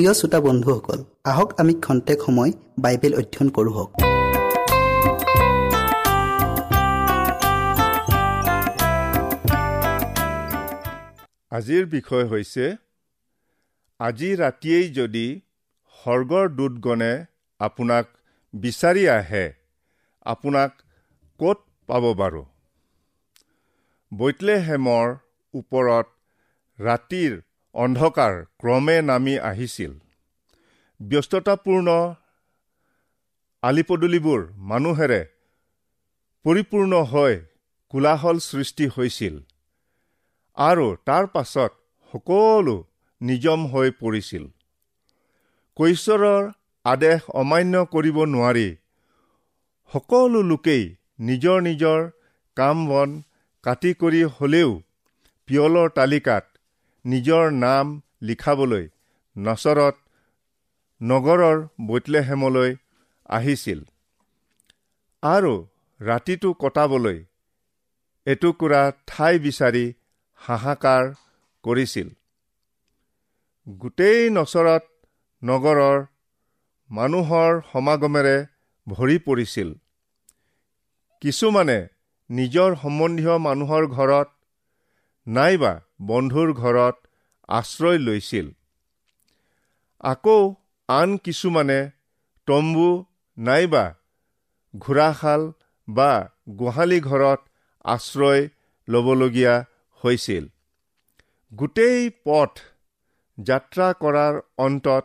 প্ৰিয় শ্ৰোতা বন্ধুসকল আহক আমি খন্তেক সময় বাইবেল অধ্যয়ন কৰোঁ হওক। আজিৰ বিষয় হৈছে আজি ৰাতিয়েই যদি স্বৰ্গৰ দূতগণে আপোনাক বিচাৰি আহে আপোনাক ক'ত পাব বাৰু? বৈতলেহেমৰ ওপৰত ৰাতিৰ অন্ধকাৰ ক্ৰমে নামি আহিছিল। ব্যস্ততাপূৰ্ণ আলিপদূলিবোৰ মানুহেৰে পৰিপূৰ্ণ হৈ কোলাহল সৃষ্টি হৈছিল আৰু তাৰ পাছত সকলো নিজম হৈ পৰিছিল। কৈশ্বৰৰ আদেশ অমান্য কৰিব নোৱাৰি সকলো লোকেই নিজৰ নিজৰ কাম বন কাটি কৰি হ'লেও পিয়লৰ তালিকাত নিজৰ নাম লিখাবলৈ নচৰত নগৰৰ বৈতলেহেমলৈ আহিছিল। আৰু ৰাতিটো কটাবলৈ এটুকুৰা ঠাই বিচাৰি হাহাকাৰ কৰিছিল। গোটেই নচৰত নগৰৰ মানুহৰ সমাগমেৰে ভৰি পৰিছিল। কিছুমানে নিজৰ সম্বন্ধীয় মানুহৰ ঘৰত নাইবা বন্ধুৰ ঘৰত আশ্ৰয় লৈছিল। আকৌ আন কিছুমানে তম্বু নাইবা ঘোঁৰাশাল বা গোহালি ঘৰত আশ্ৰয় ল'বলগীয়া হৈছিল। গোটেই পথ যাত্ৰা কৰাৰ অন্তত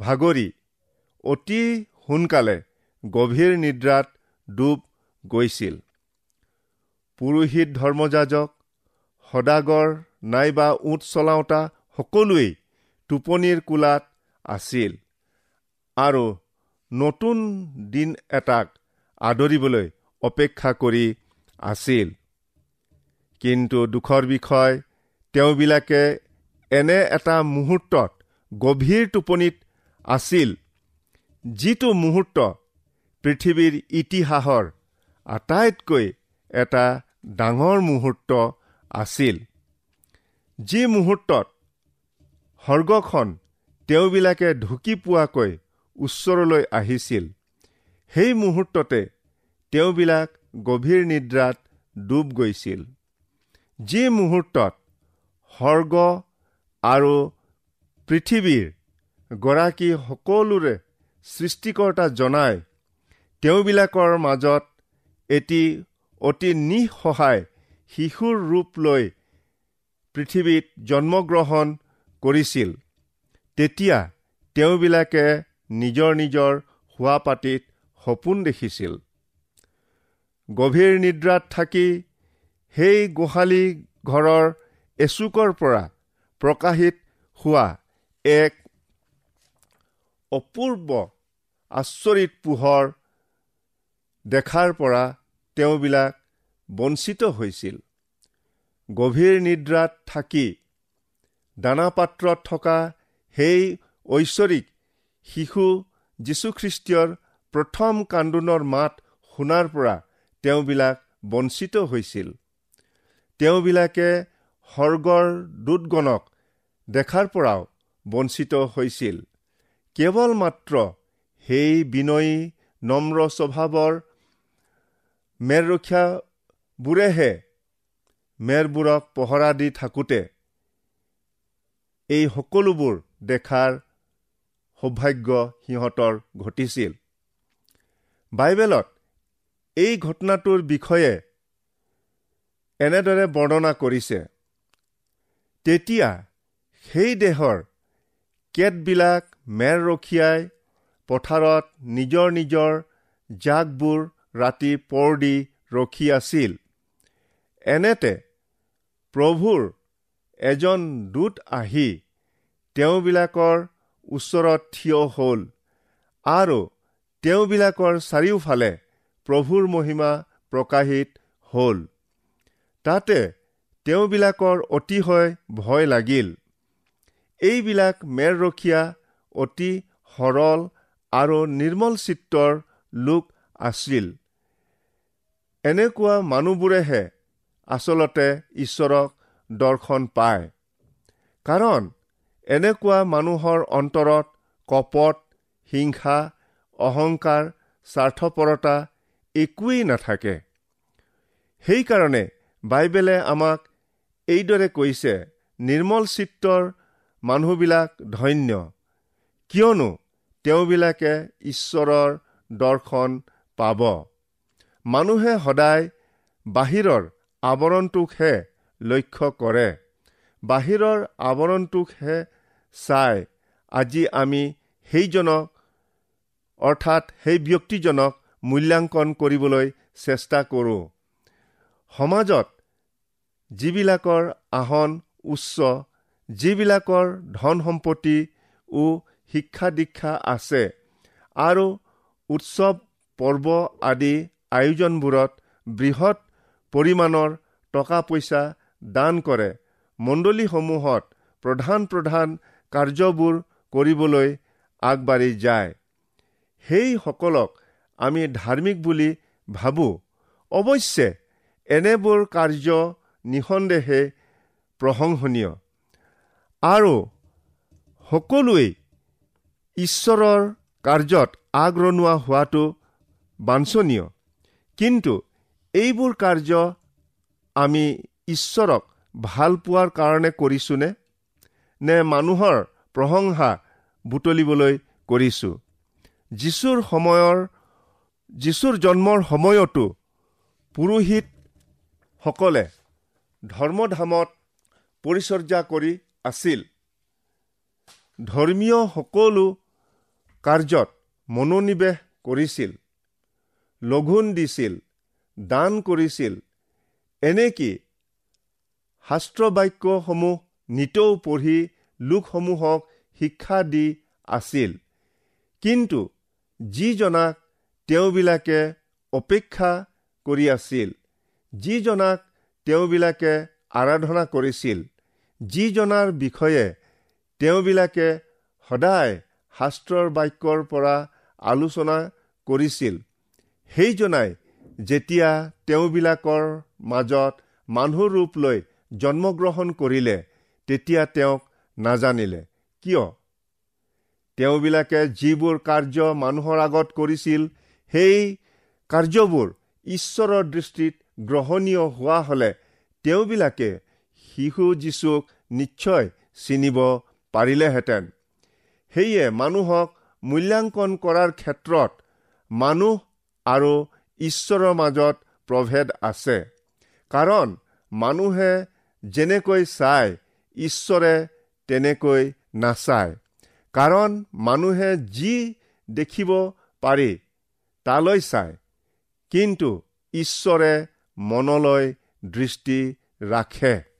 ভাগৰি অতি সোনকালে গভীৰ নিদ্ৰাত ডুব গৈছিল। পুৰোহিত ধৰ্মযাজক সদাগৰ নাইবা ওঁট চলাওঁতা সকলোৱেই টোপনিৰ কোলাত আছিল। আৰু নতুন দিন এটাক আদৰিবলৈ অপেক্ষা কৰি আছিল। কিন্তু দুখৰ বিষয় তেওঁবিলাকে এনে এটা মুহূৰ্তত গভীৰ টোপনিত আছিল যিটো মুহূৰ্ত পৃথিৱীৰ ইতিহাসৰ আটাইতকৈ এটা ডাঙৰ মুহূৰ্ত আছিল। যি মুহূৰ্তত সৰ্গখন তেওঁবিলাকে ঢুকি পোৱাকৈ ওচৰলৈ আহিছিল সেই মুহূৰ্ততে তেওঁবিলাক গভীৰ নিদ্ৰাত ডুব গৈছিল। যি মুহূৰ্তত সৰ্গ আৰু পৃথিৱীৰ গৰাকী সকলোৰে সৃষ্টিকৰ্তা জনাই তেওঁবিলাকৰ মাজত এটি অতি নিঃসহায় শিশুৰ ৰূপ লৈ পৃথিৱীত জন্মগ্ৰহণ কৰিছিল তেতিয়া তেওঁবিলাকে নিজৰ নিজৰ শোৱাপাতিত সপোন দেখিছিল। গভীৰ নিদ্ৰাত থাকি সেই গোহালি ঘৰৰ এচুকৰ পৰা প্ৰকাশিত হোৱা এক অপূৰ্ব আচৰিত পোহৰ দেখাৰ পৰা তেওঁবিলাক বঞ্চিত হৈছিল। গভীৰ নিদ্ৰাত থাকি দানা পাত্ৰত থকা সেই ঐশ্বৰিক শিশু যীশুখ্ৰীষ্টীয়ৰ প্ৰথম কান্দোনৰ মাত শুনাৰ পৰা তেওঁবিলাক বঞ্চিত হৈছিল। তেওঁবিলাকে সৰ্গৰ দূতগণক দেখাৰ পৰাও বঞ্চিত হৈছিল। কেৱল মাত্ৰ সেই বিনয়ী নম্ৰ স্বভাৱৰ মেৰৰখীয়াবোৰেহে মেৰবোৰক পহৰা দি থাকোঁতে এই সকলোবোৰ দেখাৰ সৌভাগ্য সিহঁতৰ ঘটিছিল। বাইবেলত এই ঘটনাটোৰ বিষয়ে এনেদৰে বৰ্ণনা কৰিছে তেতিয়া সেই দেহৰ কেতবিলাক মেৰ ৰখীয়াই পথাৰত নিজৰ নিজৰ জাকবোৰ ৰাতি পৰ দি ৰখি আছিল। এনেতে প্ৰভুৰ এজন দূত আহি তেওঁবিলাকৰ ওচৰত থিয় হ'ল আৰু তেওঁবিলাকৰ চাৰিওফালে প্ৰভুৰ মহিমা প্ৰকাশিত হ'ল। তাতে তেওঁবিলাকৰ অতিশয় ভয় লাগিল। এইবিলাক মেৰৰখীয়া অতি সৰল আৰু নিৰ্মল চিত্ৰৰ লোক আছিল। এনেকুৱা মানুহবোৰেহে আচলতে ঈশ্বৰক দৰ্শন পায়। কাৰণ এনেকুৱা মানুহৰ অন্তৰত কপট হিংসা অহংকাৰ স্বাৰ্থপৰতা একোৱেই নাথাকে। সেইকাৰণে বাইবেলে আমাক এইদৰে কৈছে নিৰ্মল চিত্ৰৰ মানুহবিলাক ধন্য। কিয়নো তেওঁবিলাকে ঈশ্বৰৰ দৰ্শন পাব। মানুহে সদায় বাহিৰৰ আৱৰণটোকহে লক্ষ্য কৰে। বাহিৰৰ আৱৰণটোকহে চাই আজি আমি সেইজনক অৰ্থাৎ সেই ব্যক্তিজনক মূল্যাংকন কৰিবলৈ চেষ্টা কৰোঁ। সমাজত যিবিলাকৰ আহন উচ্চ যিবিলাকৰ ধন সম্পত্তি ও শিক্ষা দীক্ষা আছে আৰু উৎসৱ পৰ্ব আদি আয়োজনবোৰত বৃহৎ পৰিমাণৰ টকা পইচা দান কৰে। মণ্ডলীসমূহত প্ৰধান প্ৰধান কাৰ্যবোৰ কৰিবলৈ আগবাঢ়ি যায়। সেইসকলক আমি ধাৰ্মিক বুলি ভাবোঁ। অৱশ্যে এনেবোৰ কাৰ্য নিঃসন্দেহে প্ৰশংসনীয়। আৰু সকলোৱেই ঈশ্বৰৰ কাৰ্যত আগৰণুৱা হোৱাটো বাঞ্ছনীয়। কিন্তু এইবোৰ কাৰ্য আমি ঈশ্বৰক ভাল পোৱাৰ কাৰণে কৰিছোনে? নে মানুহৰ প্ৰশংসা বুটলিবলৈ কৰিছোঁ? যীশুৰ সময়ৰ যীশুৰ জন্মৰ সময়তো পুৰোহিতসকলে ধৰ্মধামত পৰিচৰ্যা কৰি আছিল। ধৰ্মীয় সকলো কাৰ্যত মনোনিৱেশ কৰিছিল। লঘোণ দিছিল। দান কৰিছিল। এনেকি শাস্ত্ৰ বাক্যসমূহ নিতৌ পঢ়ি লোকসমূহক শিক্ষা দি আছিল। কিন্তু যিজনাক তেওঁবিলাকে অপেক্ষা কৰি আছিল যিজনাক তেওঁবিলাকে আৰাধনা কৰিছিল যিজনাৰ বিষয়ে তেওঁবিলাকে সদায় শাস্ত্ৰৰ বাক্যৰ পৰা আলোচনা কৰিছিল সেইজনাই যেতিয়া তেওঁবিলাকৰ মাজত মানুহ ৰূপ লৈ জন্মগ্ৰহণ কৰিলে তেতিয়া তেওঁক নাজানিলে। কিয়? তেওঁবিলাকে যিবোৰ কাৰ্য মানুহৰ আগত কৰিছিল সেই কাৰ্যবোৰ ঈশ্বৰৰ দৃষ্টিত গ্ৰহণীয় হোৱা হলে তেওঁবিলাকে শিশু যীশুক নিশ্চয় চিনিব পাৰিলেহেঁতেন। সেয়ে মানুহক মূল্যাংকন কৰাৰ ক্ষেত্ৰত মানুহ আৰু ঈশ্বৰৰ মাজত প্ৰভেদ আছে। কাৰণ মানুহে যেনেকৈ চায় ঈশ্বৰে তেনেকৈ নাচায়। কাৰণ মানুহে যি দেখিব পাৰি তালৈ চায়। কিন্তু ঈশ্বৰে মনলৈ দৃষ্টি ৰাখে।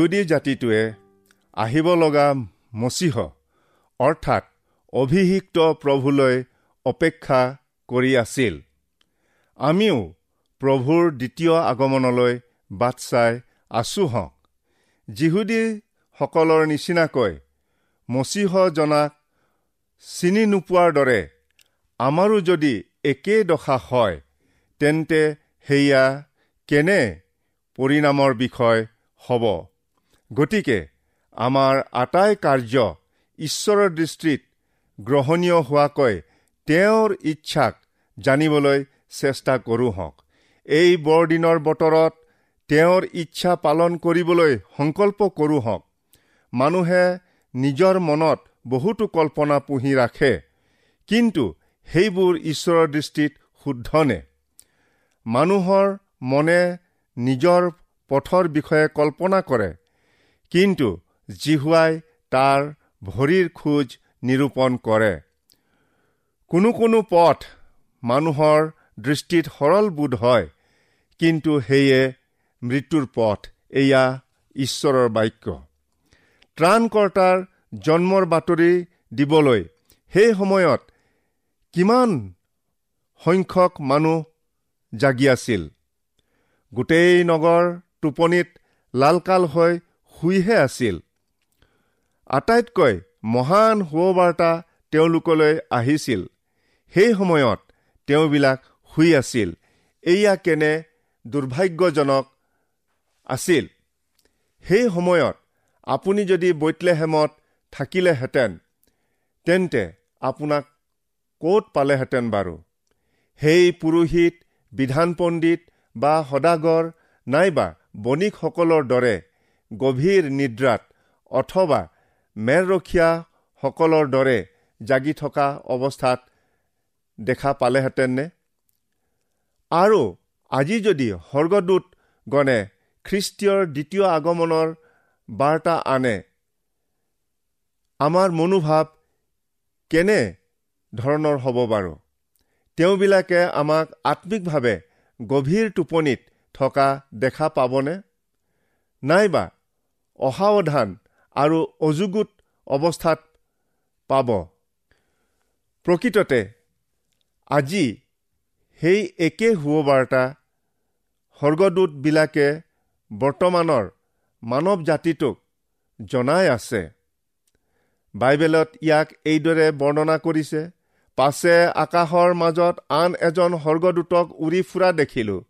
যিহুদী জাতিটোৱে আহিব লগা মচীহ অৰ্থাৎ অভিষিক্ত প্ৰভুলৈ অপেক্ষা কৰি আছিল। আমিও প্ৰভুৰ দ্বিতীয় আগমনলৈ বাট চাই আছো হওক যিহুদীসকলৰ নিচিনাকৈ মচীহজনাক চিনি নোপোৱাৰ দৰে আমাৰো যদি একে দশা হয় তেন্তে সেয়া কেনে পৰিণামৰ বিষয় হ'ব? গতিকে আমাৰ আটাই কাৰ্য ঈশ্বৰৰ দৃষ্টিত গ্ৰহণীয় হোৱাকৈ তেওঁৰ ইচ্ছাক জানিবলৈ চেষ্টা কৰোঁ হওক। এই বৰদিনৰ বতৰত তেওঁৰ ইচ্ছা পালন কৰিবলৈ সংকল্প কৰোঁ হওক। মানুহে নিজৰ মনত বহুতো কল্পনা পুহি ৰাখে কিন্তু সেইবোৰ ঈশ্বৰৰ দৃষ্টিত শুদ্ধনে মানুহৰ মনে নিজৰ পথৰ বিষয়ে কল্পনা কৰে কিন্তু জিহুৱাই তাৰ ভৰিৰ খোজ নিৰূপণ কৰে। কোনো কোনো পথ মানুহৰ দৃষ্টিত সৰল বোধ হয় কিন্তু সেয়ে মৃত্যুৰ পথ এয়া ঈশ্বৰৰ বাক্য। ত্ৰাণকৰ্তাৰ জন্মৰ বাতৰি দিবলৈ সেই সময়ত কিমান সংখ্যক মানুহ জাগি আছিল। গোটেই নগৰ টোপনিত লালকাল হৈ শুইহে আছিল। আটাইতকৈ মহান সুবাৰ্তা তেওঁলোকলৈ আহিছিল। সেই সময়ত তেওঁবিলাক শুই আছিল। এয়া কেনে দুৰ্ভাগ্যজনক আছিল। সেই সময়ত আপুনি যদি বৈতলেহেমত থাকিলেহেঁতেন তেন্তে আপোনাক ক'ত পালেহেঁতেন বাৰু? সেই পুৰোহিত বিধান পণ্ডিত বা সদাগৰ নাইবা বণিকসকলৰ দৰে গভীৰ নিদ্ৰাত অথবা মেৰৰখীয়াসকলৰ দৰে জাগি থকা অৱস্থাত দেখা পালেহেঁতেননে আৰু আজি যদি স্বৰ্গদূতগণে খ্ৰীষ্টীয়ৰ দ্বিতীয় আগমনৰ বাৰ্তা আনে আমাৰ মনোভাৱ কেনে ধৰণৰ হ'ব বাৰু? তেওঁবিলাকে আমাক আত্মিকভাৱে গভীৰ টোপনিত থকা দেখা পাবনে? নাইবা অসাৱধান আৰু অযুগুত অৱস্থাত পাব। প্ৰকৃততে আজি সেই একে সুবাৰ্তা স্বৰ্গদূতবিলাকে বৰ্তমানৰ মানৱ জাতিটোক জনাই আছে। বাইবেলত ইয়াক এইদৰে বৰ্ণনা কৰিছে পাছে আকাশৰ মাজত আন এজন স্বৰ্গদূতক উৰি ফুৰা দেখিলোঁ।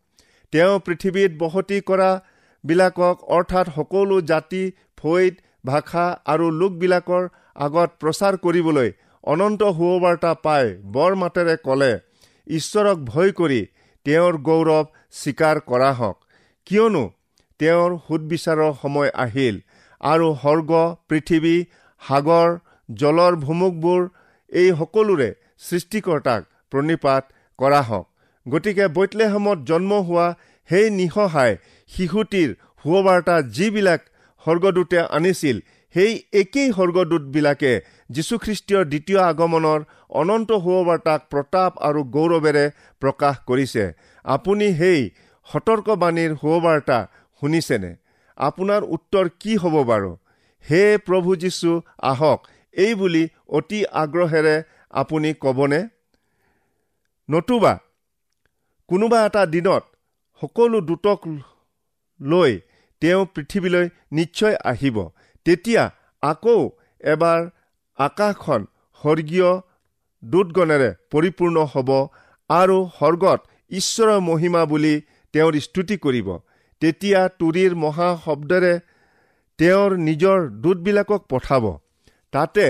তেওঁ পৃথিৱীত বসতি কৰাবিলাকক অৰ্থাৎ সকলো জাতি ফৈদ ভাষা আৰু লোকবিলাকৰ আগত প্ৰচাৰ কৰিবলৈ অনন্ত সুবাৰ্তা পাই বৰ মাতেৰে ক'লে ঈশ্বৰক ভয় কৰি তেওঁৰ গৌৰৱ স্বীকাৰ কৰা হওক। কিয়নো তেওঁৰ সুদবিচাৰৰ সময় আহিল আৰু সৰ্গ পৃথিৱী সাগৰ জলৰ ভুমুকবোৰ এই সকলোৰে সৃষ্টিকৰ্তাক প্ৰণিপাত কৰা হওক। গতিকে বৈতলেহামত জন্ম হোৱা সেই নিসহায় শিশুটিৰ সুবাৰ্তা যিবিলাক স্বৰ্গদূতে আনিছিল সেই একেই স্বৰ্গদূতবিলাকে যীশুখ্ৰীষ্টীয়ৰ দ্বিতীয় আগমনৰ অনন্ত সুবাৰ্তাক প্ৰতাপ আৰু গৌৰৱেৰে প্ৰকাশ কৰিছে। আপুনি সেই সতৰ্কবাণীৰ সুবাৰ্তা শুনিছেনে? আপোনাৰ উত্তৰ কি হ'ব বাৰু? হে প্ৰভু যীশু আহক এই বুলি অতি আগ্ৰহেৰে আপুনি ক'বনে? নতুবা কোনোবা এটা দিনত সকলো দূতক লৈ তেওঁ পৃথিৱীলৈ নিশ্চয় আহিব। তেতিয়া আকৌ এবাৰ আকাশখন স্বৰ্গীয় দূতগণেৰে পৰিপূৰ্ণ হ'ব আৰু স্বৰ্গত ঈশ্বৰৰ মহিমা বুলি তেওঁৰ স্তুতি কৰিব। তেতিয়া তুৰিৰ মহা শব্দেৰে তেওঁৰ নিজৰ দূতবিলাকক পঠাব। তাতে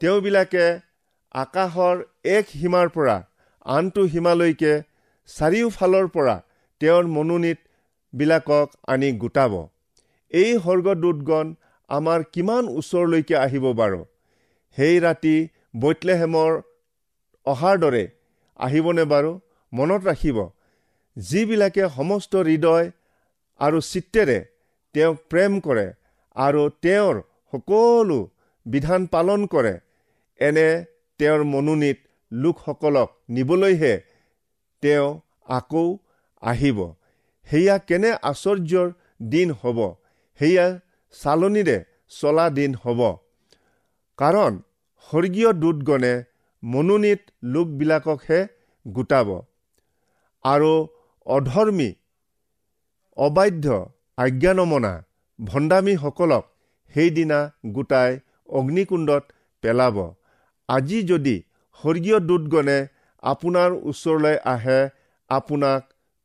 তেওঁবিলাকে আকাশৰ এক সীমাৰ পৰা আনটো সীমালৈকে চাৰিওফালৰ পৰা তেওঁৰ মনোনীতবিলাকক আনি গোটাব। এই স্বৰ্গদূতগণ আমাৰ কিমান ওচৰলৈকে আহিব বাৰু? সেই ৰাতি বৈতলেহেমৰ অহাৰ দৰে আহিবনে বাৰু? মনত ৰাখিব। যিবিলাকে সমস্ত হৃদয় আৰু চিত্তেৰে তেওঁক প্ৰেম কৰে আৰু তেওঁৰ সকলো বিধান পালন কৰে এনে তেওঁৰ মনোনীত লোকসকলক নিবলৈহে তেওঁ আকৌ আহিব। সেয়া কেনে আশ্চৰ্যৰ দিন হ'ব? সেয়া চালনীৰে চলা দিন হ'ব। কাৰণ স্বৰ্গীয় দূতগণে মনোনীত লোকবিলাককহে গোটাব। আৰু অধৰ্মী অবাধ্য আজ্ঞানমনা ভণ্ডামীসকলক সেইদিনা গোটাই অগ্নিকুণ্ডত পেলাব। আজি যদি স্বৰ্গীয় দূতগণে আপোনাৰ ওচৰলৈ আহে আপোনাক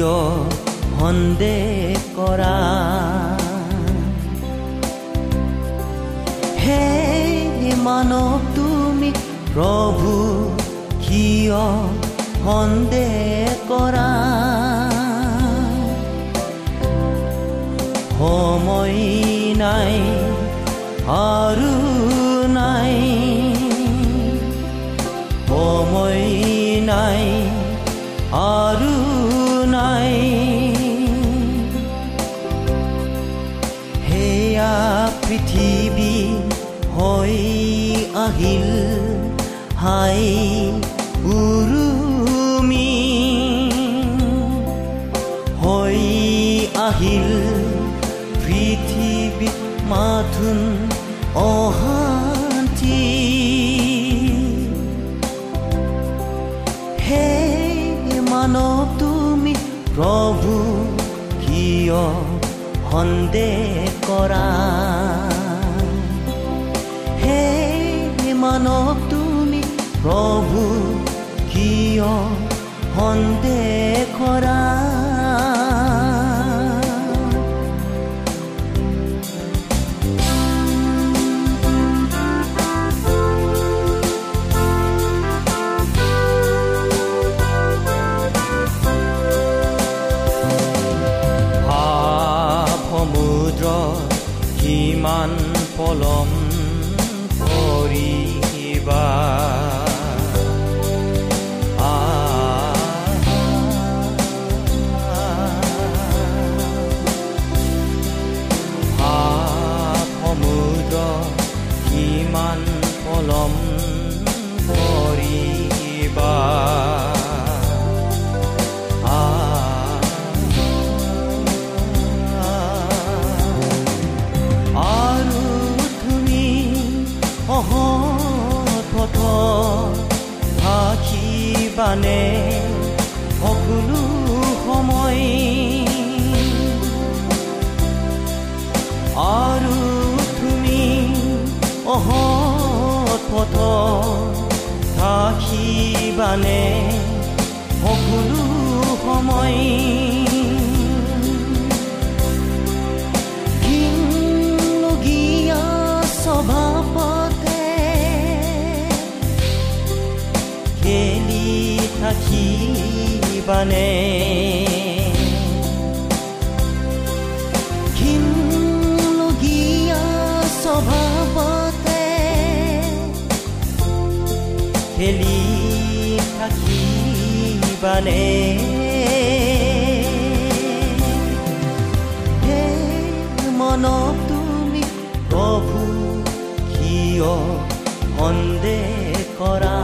কিয় সন্দেহ কৰা। হে মানৱ তুমি প্ৰভু কিয় সন্দেহ কৰা? সময় নাই আৰু আহিল হাই উৰুমি হৈ আহিল পৃথিৱী মাথোন অশান্তি হে মানৱ তুমি প্ৰভু কিয় সন্দেহ কৰা মানৱ তুমি প্ৰভু কিয় সন্দেহ কৰা আৰু তুমি অহত থাকিবানে? সকলো সময়। অহত পথ থাকিবানে সকলো সময় কিনলগীয়া স্বভাৱতে খেলি থাকিবানে কিনলগীয়া খেলি থাকিবানে হে মনক তুমি প্ৰভু কিয় সন্দেহ কৰা?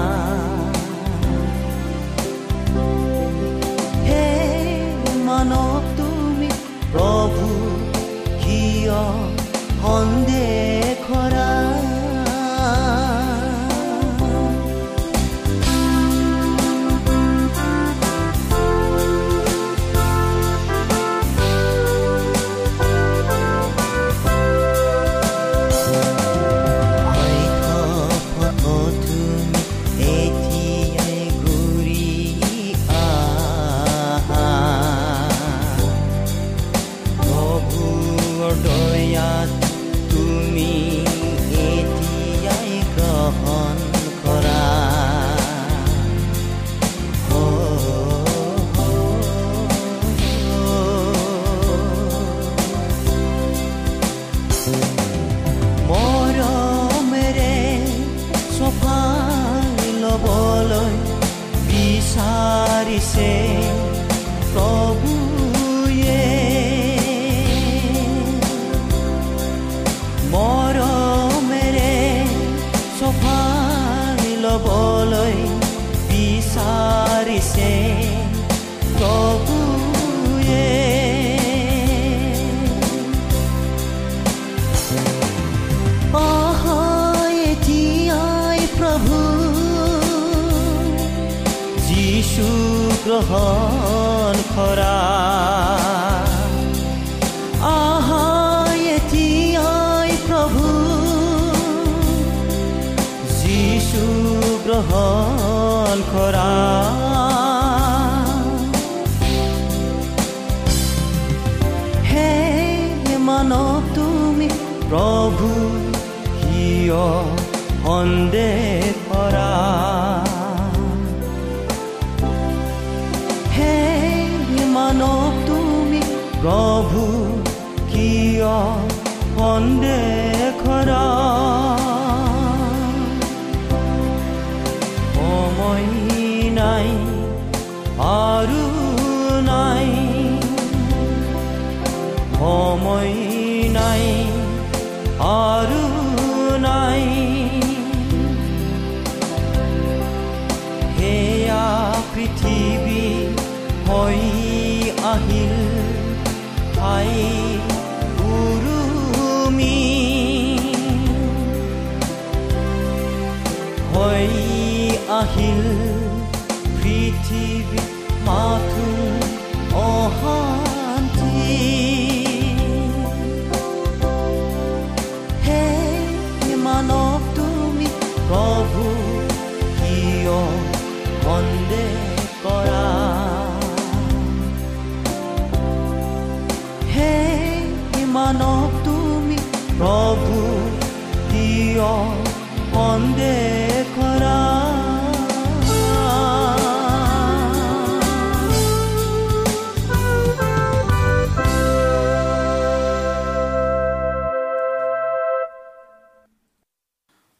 নাই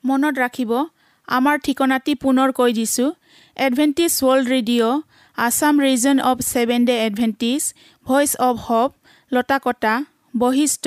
মনত ৰাখিব আমাৰ ঠিকনাটি পুনৰ কৈ দিছোঁ। Adventist world radio' Assam region of seven day Adventist voice of hope Latakata Basistha